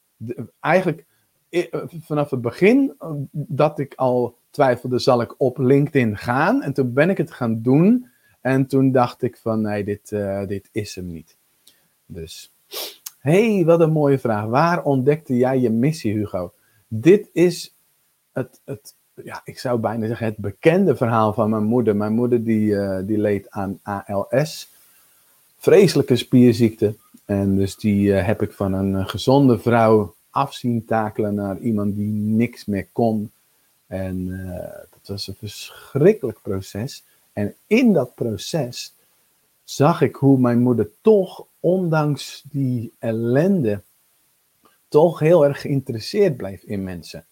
Eigenlijk eh, vanaf het begin dat ik al twijfelde, zal ik op LinkedIn gaan. En toen ben ik het gaan doen. En toen dacht ik van, nee, dit, dit is hem niet. Dus, hey, wat een mooie vraag. Waar ontdekte jij je missie, Hugo? Dit is het, het ja, ik zou bijna zeggen, het bekende verhaal van mijn moeder. Mijn moeder die, uh, die leed aan ALS. Vreselijke spierziekte. En dus die uh, heb ik van een gezonde vrouw afzien takelen naar iemand die niks meer kon. En dat was een verschrikkelijk proces. En in dat proces zag ik hoe mijn moeder toch, ondanks die ellende, toch heel erg geïnteresseerd bleef in mensen.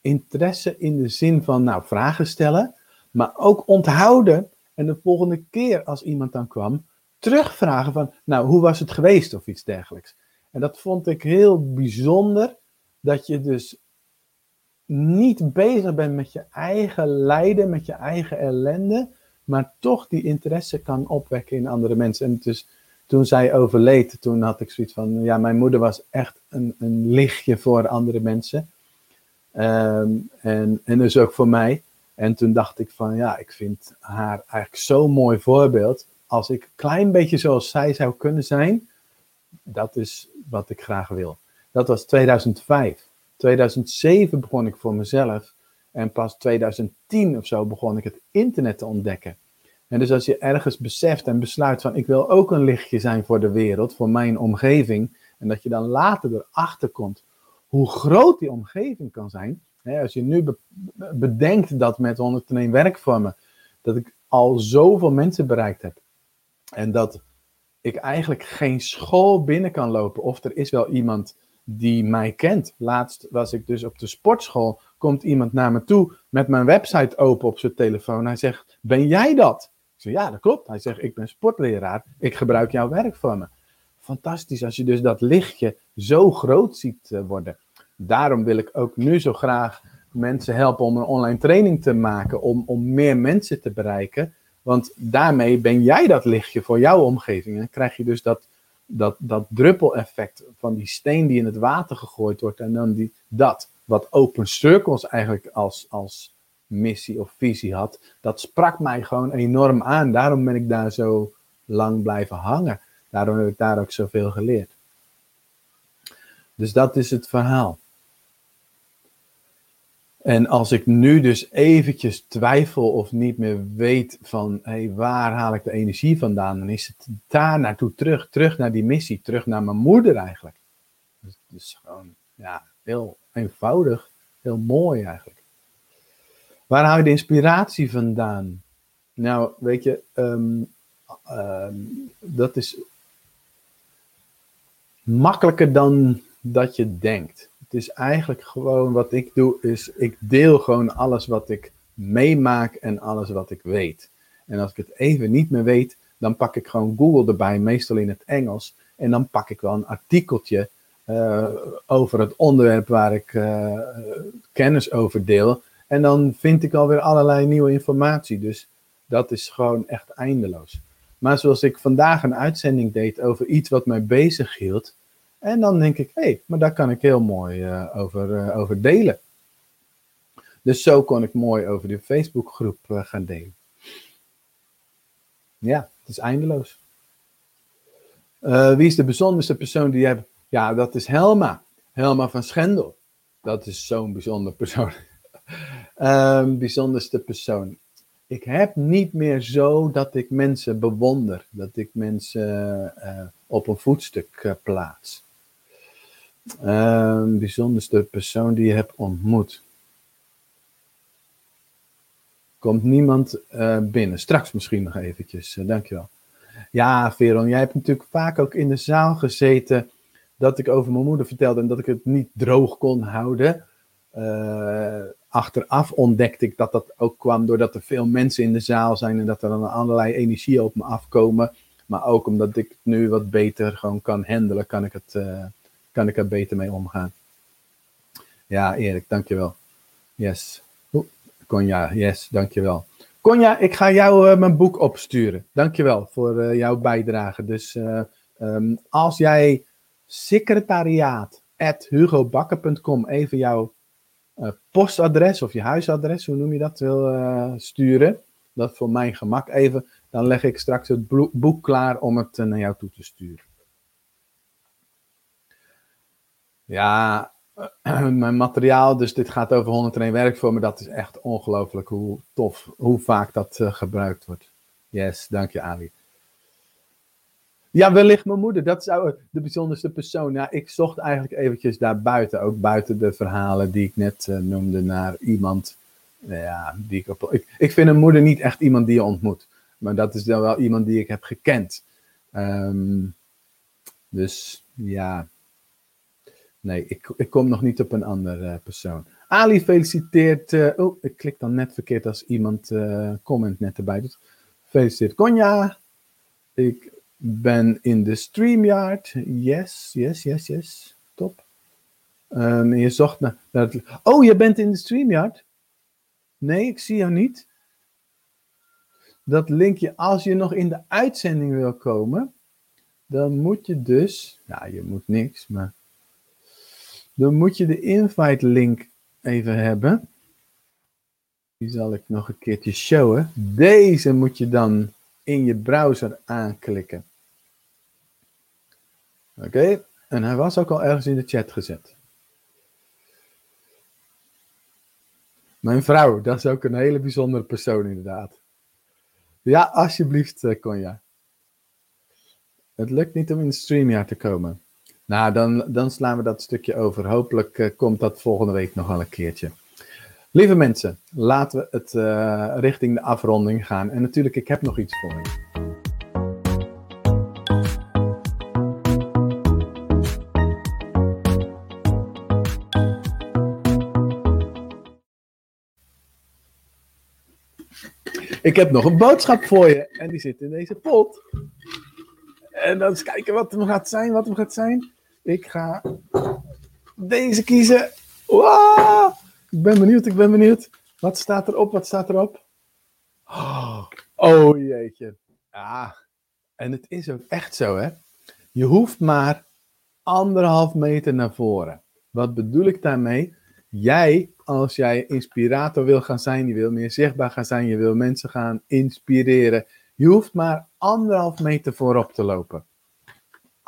Interesse in de zin van, nou, vragen stellen, maar ook onthouden. En de volgende keer als iemand dan kwam, terugvragen van, nou, hoe was het geweest of iets dergelijks. En dat vond ik heel bijzonder, dat je dus niet bezig bent met je eigen lijden, met je eigen ellende, maar toch die interesse kan opwekken in andere mensen. En dus toen zij overleed, toen had ik zoiets van, ja, mijn moeder was echt een, een lichtje voor andere mensen. Um, en, en dus ook voor mij. En toen dacht ik van, ja, ik vind haar eigenlijk zo'n mooi voorbeeld. Als ik een klein beetje zoals zij zou kunnen zijn, dat is wat ik graag wil. Dat was 2005. 2007 begon ik voor mezelf. En pas 2010 of zo begon ik het internet te ontdekken. En dus als je ergens beseft en besluit van ik wil ook een lichtje zijn voor de wereld, voor mijn omgeving. En dat je dan later erachter komt hoe groot die omgeving kan zijn. Hè, als je nu bedenkt dat met 101 werkvormen, dat ik al zoveel mensen bereikt heb. En dat ik eigenlijk geen school binnen kan lopen. Of er is wel iemand die mij kent. Laatst was ik dus op de sportschool. Komt iemand naar me toe met mijn website open op zijn telefoon. Hij zegt: Ben jij dat? Ik zeg: Ja, dat klopt. Hij zegt: Ik ben sportleraar. Ik gebruik jouw werk voor me. Fantastisch als je dus dat lichtje zo groot ziet eh, worden. Daarom wil ik ook nu zo graag mensen helpen om een online training te maken. Om, om meer mensen te bereiken. Want daarmee ben jij dat lichtje voor jouw omgeving. En krijg je dus dat, dat, dat druppeleffect van die steen die in het water gegooid wordt. En dan die, dat, wat Open Circles eigenlijk als, als missie of visie had. Dat sprak mij gewoon enorm aan. Daarom ben ik daar zo lang blijven hangen. Daarom heb ik daar ook zoveel geleerd. Dus dat is het verhaal. En als ik nu dus eventjes twijfel of niet meer weet van hey, waar haal ik de energie vandaan, dan is het daar naartoe terug, terug naar die missie, terug naar mijn moeder eigenlijk. Dus gewoon ja, heel eenvoudig, heel mooi eigenlijk. Waar haal je de inspiratie vandaan? Nou, weet je, um, um, dat is makkelijker dan dat je denkt. Het is eigenlijk gewoon wat ik doe, is ik deel gewoon alles wat ik meemaak en alles wat ik weet. En als ik het even niet meer weet, dan pak ik gewoon Google erbij, meestal in het Engels. En dan pak ik wel een artikeltje uh, over het onderwerp waar ik uh, kennis over deel. En dan vind ik alweer allerlei nieuwe informatie. Dus dat is gewoon echt eindeloos. Maar zoals ik vandaag een uitzending deed over iets wat mij bezig hield, en dan denk ik, hé, hey, maar daar kan ik heel mooi uh, over, uh, over delen. Dus zo kon ik mooi over de Facebookgroep uh, gaan delen. Ja, het is eindeloos. Wie is de bijzonderste persoon die je hebt? Ja, dat is Helma. Helma van Schendel. Dat is zo'n bijzonder persoon. um, (laughs) bijzonderste persoon. Ik heb niet meer zo dat ik mensen bewonder. Dat ik mensen op een voetstuk plaats. Um, bijzonderste persoon die je hebt ontmoet. Komt niemand uh, binnen. Straks misschien nog eventjes. Uh, dankjewel. Ja, Veron, jij hebt natuurlijk vaak ook in de zaal gezeten dat ik over mijn moeder vertelde en dat ik het niet droog kon houden. Uh, achteraf ontdekte ik dat dat ook kwam doordat er veel mensen in de zaal zijn en dat er dan allerlei energie op me afkomen. Maar ook omdat ik het nu wat beter gewoon kan handelen, kan ik, het, kan ik er beter mee omgaan. Ja, Erik, dankjewel. Yes. Conja, yes, dankjewel. Conja, ik ga jou uh, mijn boek opsturen. Dankjewel voor uh, jouw bijdrage. Dus uh, um, als jij secretariaat at hugobakker.com even jouw postadres of je huisadres, hoe noem je dat, wil sturen, dat voor mijn gemak even, dan leg ik straks het boek klaar om het naar jou toe te sturen. Ja, (clears throat) mijn materiaal, dus dit gaat over 101 werkvormen, dat is echt ongelooflijk hoe tof, hoe vaak dat uh, gebruikt wordt. Yes, dank je Ali. Ja, wellicht mijn moeder, dat zou de bijzonderste persoon. Ja, ik zocht eigenlijk eventjes daar buiten, ook buiten de verhalen die ik net uh, noemde, naar iemand, ja, die ik op... Ik, vind een moeder niet echt iemand die je ontmoet, maar dat is dan wel iemand die ik heb gekend. Um, dus ja, Nee, ik, ik kom nog niet op een andere uh, persoon. Ali feliciteert. Uh, oh, ik klik dan net verkeerd als iemand uh, comment net erbij doet. Feliciteert Konja. Ik ben in de StreamYard. Yes, yes, yes, yes. Top. Um, je zocht naar, Oh, je bent in de StreamYard? Nee, ik zie jou niet. Dat linkje, als je nog in de uitzending wil komen, dan moet je dus. Ja, je moet niks, maar dan moet je de invite link even hebben. Die zal ik nog een keertje showen. Deze moet je dan in je browser aanklikken. Oké, en hij was ook al ergens in de chat gezet. Mijn vrouw, dat is ook een hele bijzondere persoon inderdaad. Ja, alsjeblieft, eh, Conja. Het lukt niet om in de StreamYard te komen. Nou, dan, dan slaan we dat stukje over. Hopelijk uh, komt dat volgende week nog wel een keertje. Lieve mensen, laten we het uh, richting de afronding gaan. En natuurlijk, ik heb nog iets voor je. Ik heb nog een boodschap voor je. En die zit in deze pot. En dan eens kijken wat hem gaat zijn, wat hem gaat zijn. Ik ga deze kiezen. Wow! Ik ben benieuwd, ik ben benieuwd. Wat staat erop, wat staat erop? Oh, oh jeetje. Ja, en het is ook echt zo, hè. Je hoeft maar anderhalf meter naar voren. Wat bedoel ik daarmee? Jij, als jij inspirator wil gaan zijn, je wil meer zichtbaar gaan zijn, je wil mensen gaan inspireren, je hoeft maar anderhalf meter voorop te lopen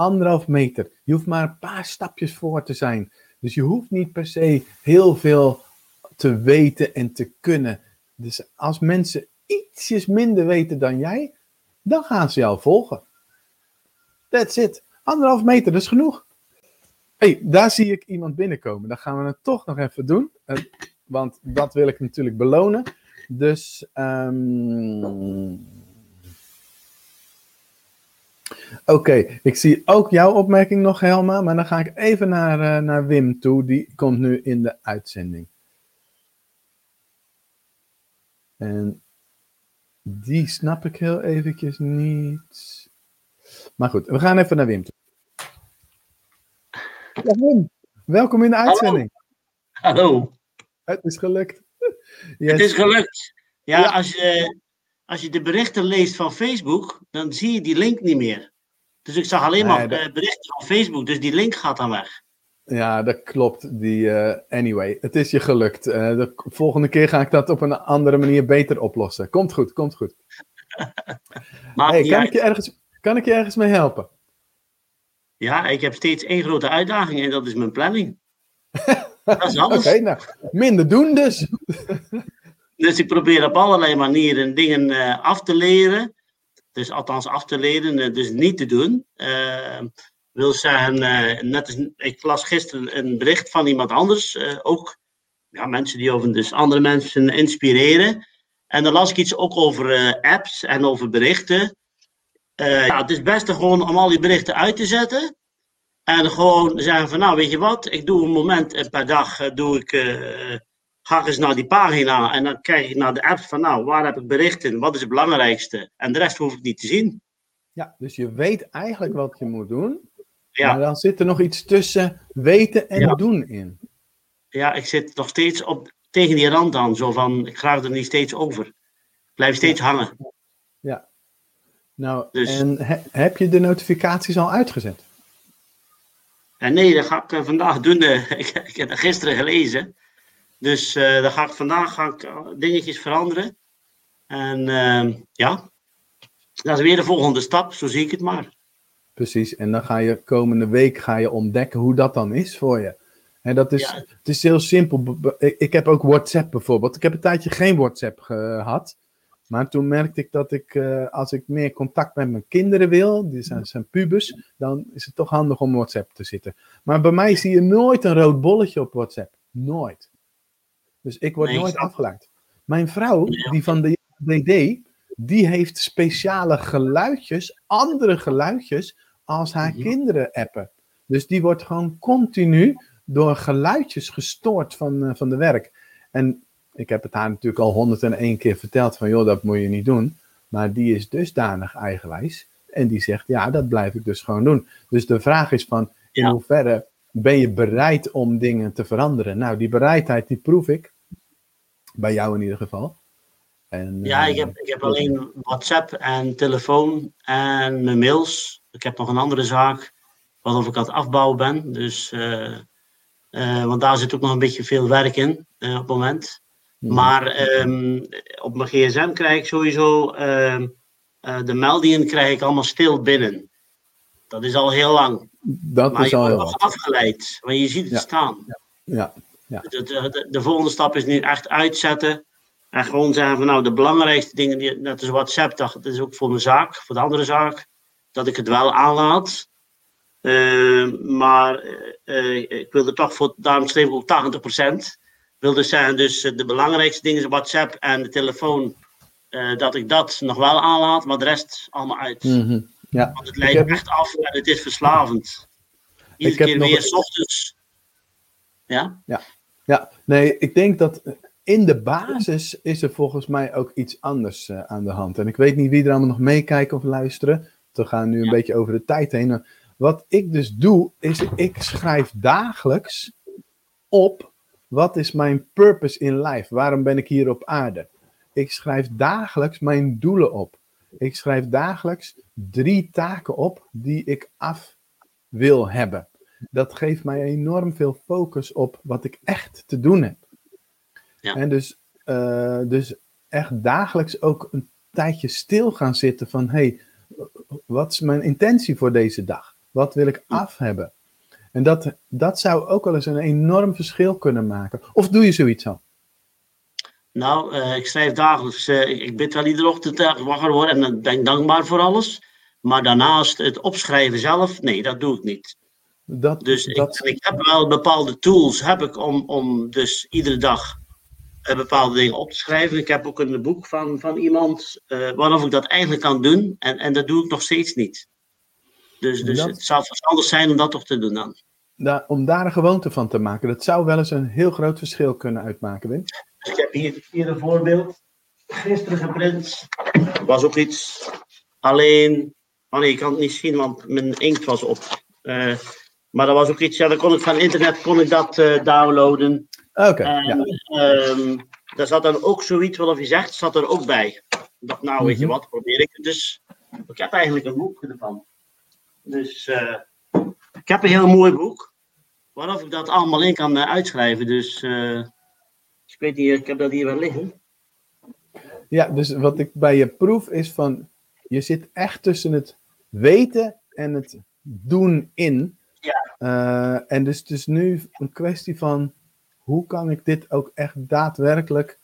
anderhalf meter. Je hoeft maar een paar stapjes voor te zijn. Dus je hoeft niet per se heel veel te weten en te kunnen. Dus als mensen ietsjes minder weten dan jij, dan gaan ze jou volgen. That's it. Anderhalf meter, dat is genoeg. hey, daar zie ik iemand binnenkomen. Dan gaan we het toch nog even doen. Uh, want dat wil ik natuurlijk belonen. Dus um, Oké, okay, ik zie ook jouw opmerking nog, Helma, maar dan ga ik even naar, uh, naar Wim toe. Die komt nu in de uitzending. En die snap ik heel eventjes niet. Maar goed, we gaan even naar Wim toe. Ja, Wim, welkom in de uitzending. Hallo. Hallo. Het is gelukt. Yes. Het is gelukt. Ja, ja. Als, je, als je de berichten leest van Facebook, dan zie je die link niet meer. Dus ik zag alleen maar nee, dat... berichten van Facebook, dus die link gaat dan weg. Ja, dat klopt. Die, eh, anyway, het is je gelukt. Uh, de volgende keer ga ik dat op een andere manier beter oplossen. Komt goed, komt goed. (laughs) hey, kan, ik je ergens, kan ik je ergens mee helpen? Ja, ik heb steeds één grote uitdaging en dat is mijn planning. (laughs) dat is alles. Oké, nou, minder doen dus. (laughs) dus ik probeer op allerlei manieren dingen uh, af te leren. Dus althans af te leren, dus niet te doen wil zeggen, uh, net ik las gisteren een bericht van iemand anders, uh, ook ja, mensen die over dus andere mensen inspireren. En dan las ik iets ook over uh, apps en over berichten. ja, het is best gewoon om al die berichten uit te zetten. En gewoon zeggen van, nou weet je wat, ik doe een moment per dag, doe ik, ik eens naar die pagina en dan kijk ik naar de app van, nou, waar heb ik berichten, wat is het belangrijkste? En de rest hoef ik niet te zien. Ja, dus je weet eigenlijk wat je moet doen. Ja. Maar dan zit er nog iets tussen weten en doen in. Ja, ik zit nog steeds op, tegen die rand aan. Zo van, ik ga er niet steeds over. Ik blijf steeds hangen. Ja. Nou, dus, en heb je de notificaties al uitgezet? En nee, dat ga ik uh, vandaag doen. Uh, (laughs) ik, ik, heb dat gisteren gelezen. Dus uh, dan ga ik vandaag ga ik, dingetjes veranderen. En ehm, ja, dat is weer de volgende stap. Zo zie ik het maar. Precies, en dan ga je komende week ga je ontdekken hoe dat dan is voor je. En dat is, Het is heel simpel. Ik heb ook WhatsApp bijvoorbeeld. Ik heb een tijdje geen WhatsApp gehad. Maar toen merkte ik dat ik, uh, als ik meer contact met mijn kinderen wil, die zijn, zijn pubers, dan is het toch handig om WhatsApp te zitten. Maar bij mij zie je nooit een rood bolletje op WhatsApp. Nooit. Dus ik word nooit afgeleid. Mijn vrouw, die van de DD, die heeft speciale geluidjes, andere geluidjes, als haar kinderen appen. Dus die wordt gewoon continu door geluidjes gestoord van, uh, van de werk. En ik heb het haar natuurlijk al 101 keer verteld van joh, dat moet je niet doen. Maar die is dusdanig eigenwijs. En die zegt, ja, dat blijf ik dus gewoon doen. Dus de vraag is van, in hoeverre ben je bereid om dingen te veranderen? Nou, die bereidheid, die proef ik. Bij jou in ieder geval. En, ja, ik, eh, heb, ik heb alleen WhatsApp en telefoon en mijn mails. Ik heb nog een andere zaak waarover ik aan het afbouwen ben. Dus, uh, uh, want daar zit ook nog een beetje veel werk in uh, op het moment. Hmm. Maar um, op mijn gsm krijg ik sowieso ehm, de meldingen krijg ik allemaal stil binnen. Dat is al heel lang. Dat maar is al heel afgeleid, want je ziet het staan. Ja. ja. De, de, de, volgende stap is nu echt uitzetten. En gewoon zeggen van nou, de belangrijkste dingen, die, net als WhatsApp, dat is ook voor mijn zaak, voor de andere zaak dat ik het wel aanlaat. Uh, maar uh, ik wilde toch voor, daarom schreef ik ook 80%. Wil dus zeggen, dus de belangrijkste dingen is WhatsApp en de telefoon, uh, dat ik dat nog wel aanlaat, maar de rest allemaal uit. Mm -hmm. Ja. Want het leidt heb... echt af en het is verslavend. Iedere keer weer, s ochtends. Ja? ja? Ja, nee, ik denk dat in de basis is er volgens mij ook iets anders aan de hand. En ik weet niet wie er allemaal nog meekijken of luisteren we gaan nu een beetje over de tijd heen. Wat ik dus doe, is ik schrijf dagelijks op wat is mijn purpose in life? Waarom ben ik hier op aarde? Ik schrijf dagelijks mijn doelen op. Ik schrijf dagelijks drie taken op die ik af wil hebben. Dat geeft mij enorm veel focus op wat ik echt te doen heb. Ja. En dus, uh, dus echt dagelijks ook een tijdje stil gaan zitten van hey, wat is mijn intentie voor deze dag? Wat wil ik af hebben? En dat, dat zou ook wel eens een enorm verschil kunnen maken. Of doe je zoiets al? Nou, uh, ik schrijf dagelijks. Uh, ik bid wel iedere ochtend wakker worden en dan ben ik dankbaar voor alles. Maar daarnaast het opschrijven zelf, nee, dat doe ik niet. Dat, dus dat... Ik, heb wel bepaalde tools heb ik om, om dus iedere dag uh, bepaalde dingen op te schrijven. Ik heb ook een boek van, van iemand uh, ik dat eigenlijk kan doen. En, en dat doe ik nog steeds niet. Dus, dus het zou verstandig zijn om dat toch te doen dan. Da om daar een gewoonte van te maken, dat zou wel eens een heel groot verschil kunnen uitmaken, Wim. Ik heb hier, hier een voorbeeld. Gisteren geprint. Was ook iets. Alleen. Oh nee, ik kan het niet zien, want mijn inkt was op. Uh, maar dat was ook iets, ja, dan kon ik van internet kon ik dat uh, downloaden. Oké. Okay, ja. um, daar zat dan ook zoiets, wat je zegt, zat er ook bij. Dacht, nou, weet je mhm. wat, probeer ik het dus. Ik heb eigenlijk een boek ervan. Dus uh, ik heb een heel mooi boek. waarop ik dat allemaal in kan eh, uitschrijven. Dus eh, ik weet niet, ik heb dat hier wel liggen. Ja, dus wat ik bij je proef is van, je zit echt tussen het weten en het doen in. Ja. Eh, en dus het is nu een kwestie van, hoe kan ik dit ook echt daadwerkelijk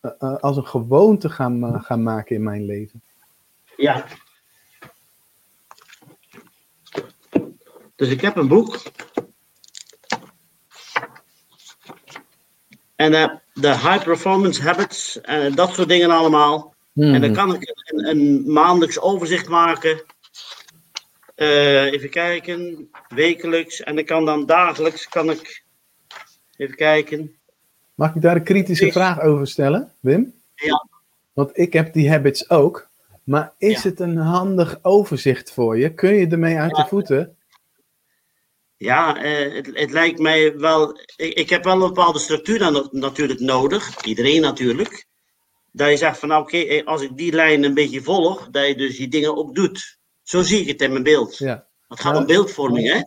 eh, eh, als een gewoonte gaan, gaan maken in mijn leven? Ja. Dus ik heb een boek. En de high performance habits en dat soort dingen allemaal. En dan kan ik een, een maandelijks overzicht maken. Eh, even kijken, wekelijks. En ik kan dan dagelijks, kan ik, even kijken. Mag ik daar een kritische Is- vraag over stellen, Wim? Ja. Want ik heb die habits ook. Maar is Ja. het een handig overzicht voor je? Kun je ermee uit de voeten? Ja, eh, het, het lijkt mij wel. Ik, ik heb wel een bepaalde structuur dan natuurlijk nodig. Iedereen natuurlijk. Dat je zegt van nou oké, eh, als ik die lijn een beetje volg, dat je dus die dingen ook doet. Zo zie ik het in mijn beeld. Ja. Het gaat om beeldvorming, hè?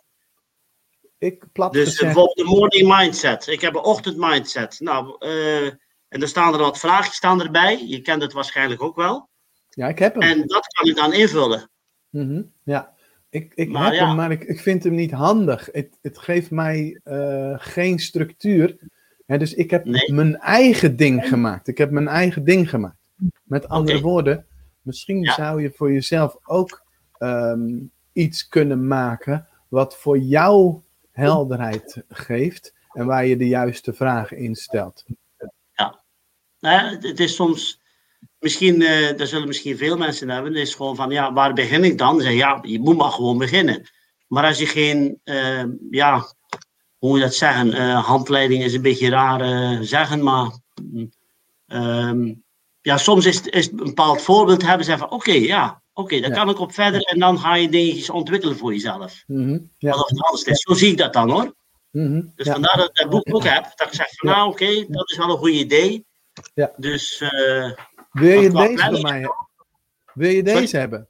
Ik plat Dus eh, gezegd, bijvoorbeeld de morning mindset. Ik heb een ochtend mindset. Nou, eh, en er staan er wat vraagjes staan erbij. Je kent het waarschijnlijk ook wel. ja, ik heb hem. En dat kan ik dan invullen. Mhm, Ja, ik, ik Maar heb ja. hem, maar ik, ik vind hem niet handig. Het, het geeft mij eh, geen structuur. Dus ik heb Nee. mijn eigen ding gemaakt. Ik heb mijn eigen ding gemaakt. Met andere woorden, misschien Ja. zou je voor jezelf ook ehm, iets kunnen maken wat voor jou helderheid geeft en waar je de juiste vragen in stelt. Nou ja, het- het is soms, misschien, eh daar zullen misschien veel mensen hebben, is gewoon van, ja, waar begin ik dan? Zeg, ja, je moet maar gewoon beginnen. Maar als je geen, eh, ja, hoe moet je dat zeggen? Eh, handleiding is een beetje raar eh, zeggen, maar mm, ehm, ja, soms is, is een bepaald voorbeeld hebben, zeggen van, oké, ja, oké, daar Ja. kan ik op verder en dan ga je dingetjes ontwikkelen voor jezelf. Mhm, Ja. Alsof het anders is. Zo zie ik dat dan hoor. mhm, Dus ja. vandaar dat ik dat boek ook heb, dat ik zeg van, nou oké, dat is wel een goed idee. Ja. Dus... eh, Wil je deze van mij hebben? Wil je Sorry? deze hebben?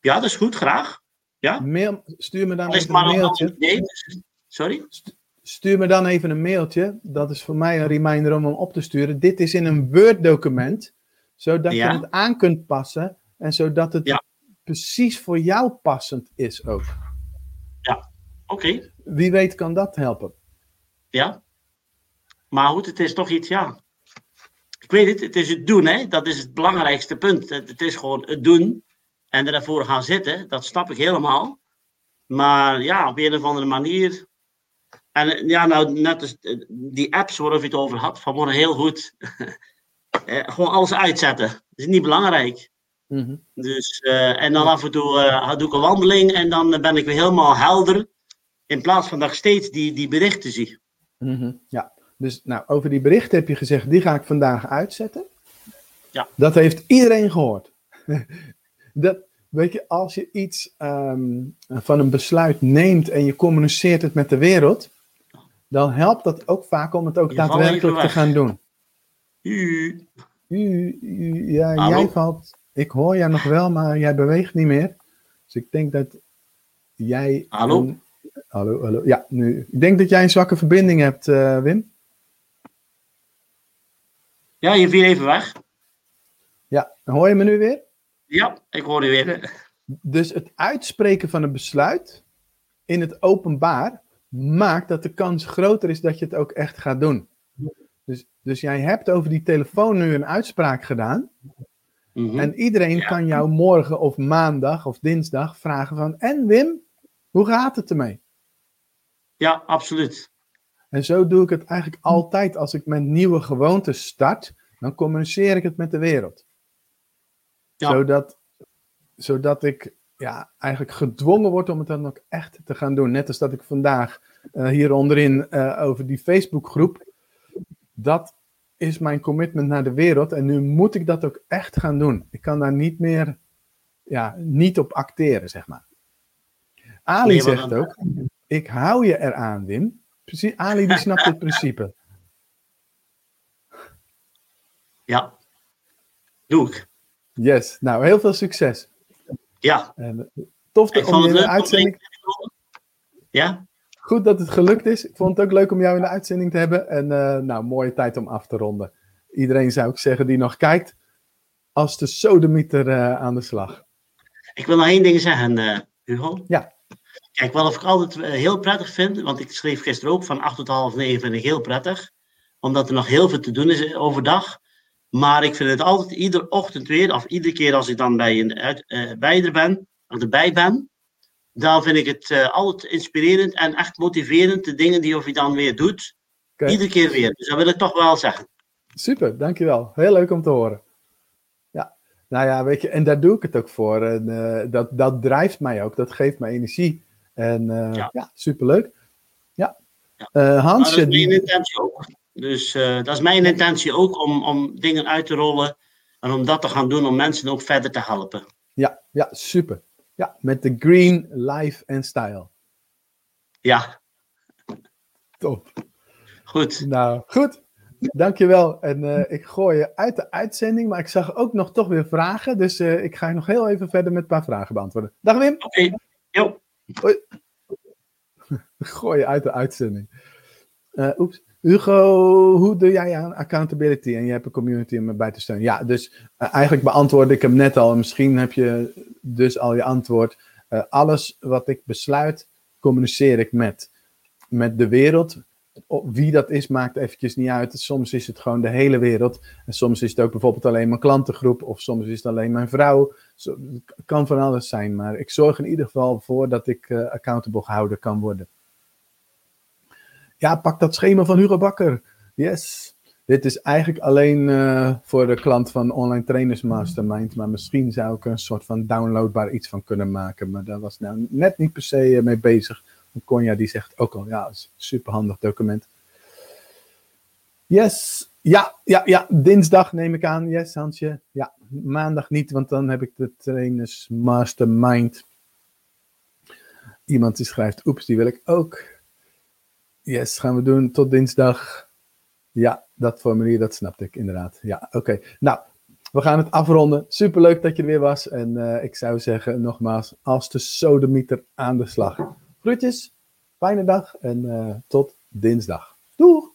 Ja, dat is goed, graag. Ja? Mail, stuur me dan even een maar een mailtje. nee, dus- Sorry? Stuur me dan even een mailtje. Dat is voor mij een reminder om hem op te sturen. Dit is in een Word-document, zodat je het aan kunt passen en zodat het Ja. precies voor jou passend is ook. Oké, Wie weet kan dat helpen. ja. Maar goed, het is toch iets, ja. Ik weet het, het is het doen, hè. Dat is het belangrijkste punt. Het, het is gewoon het doen en ervoor gaan zitten. Dat snap ik helemaal. Maar ja, op een of andere manier. En ja, nou, net als eh, die apps waarover je het over had, vanmorgen heel goed. (laughs) Eh, gewoon alles uitzetten. Dat is niet belangrijk. Mhm. Dus, eh, en dan af en toe eh, doe ik een wandeling en dan ben ik weer helemaal helder. In plaats van dat ik steeds die, die berichten zie. Mhm, Ja, dus nou, over die berichten heb je gezegd, die ga ik vandaag uitzetten. Ja. Dat heeft iedereen gehoord. (laughs) dat, weet je, als je iets ehm, van een besluit neemt en je communiceert het met de wereld, dan helpt dat ook vaak om het ook Je daadwerkelijk te gaan doen. U. U, u- ja, Hallo? jij valt, ik hoor jou nog wel, maar jij beweegt niet meer. Dus ik denk dat jij. Hallo? een- hallo, hallo. Ja, nu. Ik denk dat jij een zwakke verbinding hebt, eh, Wim. Ja, je viel even weg. Ja, hoor je me nu weer? Ja, ik hoor u weer. Dus het uitspreken van een besluit in het openbaar maakt dat de kans groter is dat je het ook echt gaat doen. Dus, dus jij hebt over die telefoon nu een uitspraak gedaan. Mhm. En iedereen Ja. kan jou morgen of maandag of dinsdag vragen van... En Wim, hoe gaat het ermee? Ja, absoluut. En zo doe ik het eigenlijk altijd als ik met nieuwe gewoontes start. Dan communiceer ik het met de wereld. Ja. Zodat, zodat ik ja, eigenlijk gedwongen word om het dan ook echt te gaan doen. Net als dat ik vandaag eh, hier onderin eh, over die Facebookgroep. Dat is mijn commitment naar de wereld. En nu moet ik dat ook echt gaan doen. Ik kan daar niet meer ja, niet op acteren, zeg maar. Ali Nee, zegt ook, ik hou je eraan, Wim. Precies, Ali die snapt het principe. (laughs) Ja. Doe ik. Yes, nou heel veel succes. Ja. En, eh, tof Ik om in de uitzending. Ja? Goed dat het gelukt is. Ik vond het ook leuk om jou in de uitzending te hebben. En uh, nou, mooie tijd om af te ronden. Iedereen zou ik zeggen die nog kijkt, als de sodemieter uh, aan de slag. Ik wil nog één ding zeggen, uh, Hugo. Ja. Kijk, wat ik altijd heel prettig vind, want ik schreef gisteren ook van 8 tot half 9 vind ik heel prettig. Omdat er nog heel veel te doen is overdag. Maar ik vind het altijd iedere ochtend weer, of iedere keer als ik dan bij, een, uit, bij er ben, of erbij ben, dan vind ik het uh, altijd inspirerend en echt motiverend, de dingen die of je dan weer doet. Okay. Iedere keer weer. Dus dat wil ik toch wel zeggen. Super, dankjewel. Heel leuk om te horen. Ja, nou ja, weet je, en daar doe ik het ook voor. En uh, dat, dat drijft mij ook, dat geeft me energie. En uh, ja. ja, superleuk. Ja. ja. Hansje. dat is mijn intentie ook. Dus dat is mijn intentie ook om, om dingen uit te rollen en om dat te gaan doen om mensen ook verder te helpen. Ja, ja super. Ja, met de Green Life and Style. Ja. Top. Goed. Nou, goed. Dankjewel. En uh, ik gooi je uit de uitzending, maar ik zag ook nog toch weer vragen. Dus uh, ik ga je nog heel even verder met een paar vragen beantwoorden. Dag Wim. Oké. Okay. Hoi. (laughs) gooi je uit de uitzending. Uh, oeps. Hugo, hoe doe jij aan accountability? En je hebt een community om erbij te steunen. Ja, dus uh, eigenlijk beantwoordde ik hem net al. Misschien heb je dus al je antwoord. Uh, alles wat ik besluit, communiceer ik met, met de wereld. Wie dat is, maakt eventjes niet uit. Soms is het gewoon de hele wereld. En soms is het ook bijvoorbeeld alleen mijn klantengroep. Of soms is het alleen mijn vrouw. het kan van alles zijn. Maar ik zorg in ieder geval voor dat ik uh, accountable gehouden kan worden. Ja, pak dat schema van Hugo Bakker. Yes. Dit is eigenlijk alleen uh, voor de klant van Online Trainers Mastermind. Maar misschien zou ik een soort van downloadbaar iets van kunnen maken. Maar daar was nou net niet per se uh, mee bezig. Conja die zegt ook al, ja, superhandig document. Yes. Ja, ja, ja. Dinsdag neem ik aan. Yes, Hansje. Ja, maandag niet, want dan heb ik de Trainers Mastermind. Iemand die schrijft, oeps, die wil ik ook. Yes, gaan we doen tot dinsdag. Ja, dat formulier, dat snapte ik inderdaad. Ja, oké. Nou, we gaan het afronden. Superleuk dat je er weer was. En uh, ik zou zeggen nogmaals, als de sodemieter aan de slag. Groetjes, fijne dag en uh, tot dinsdag. Doeg!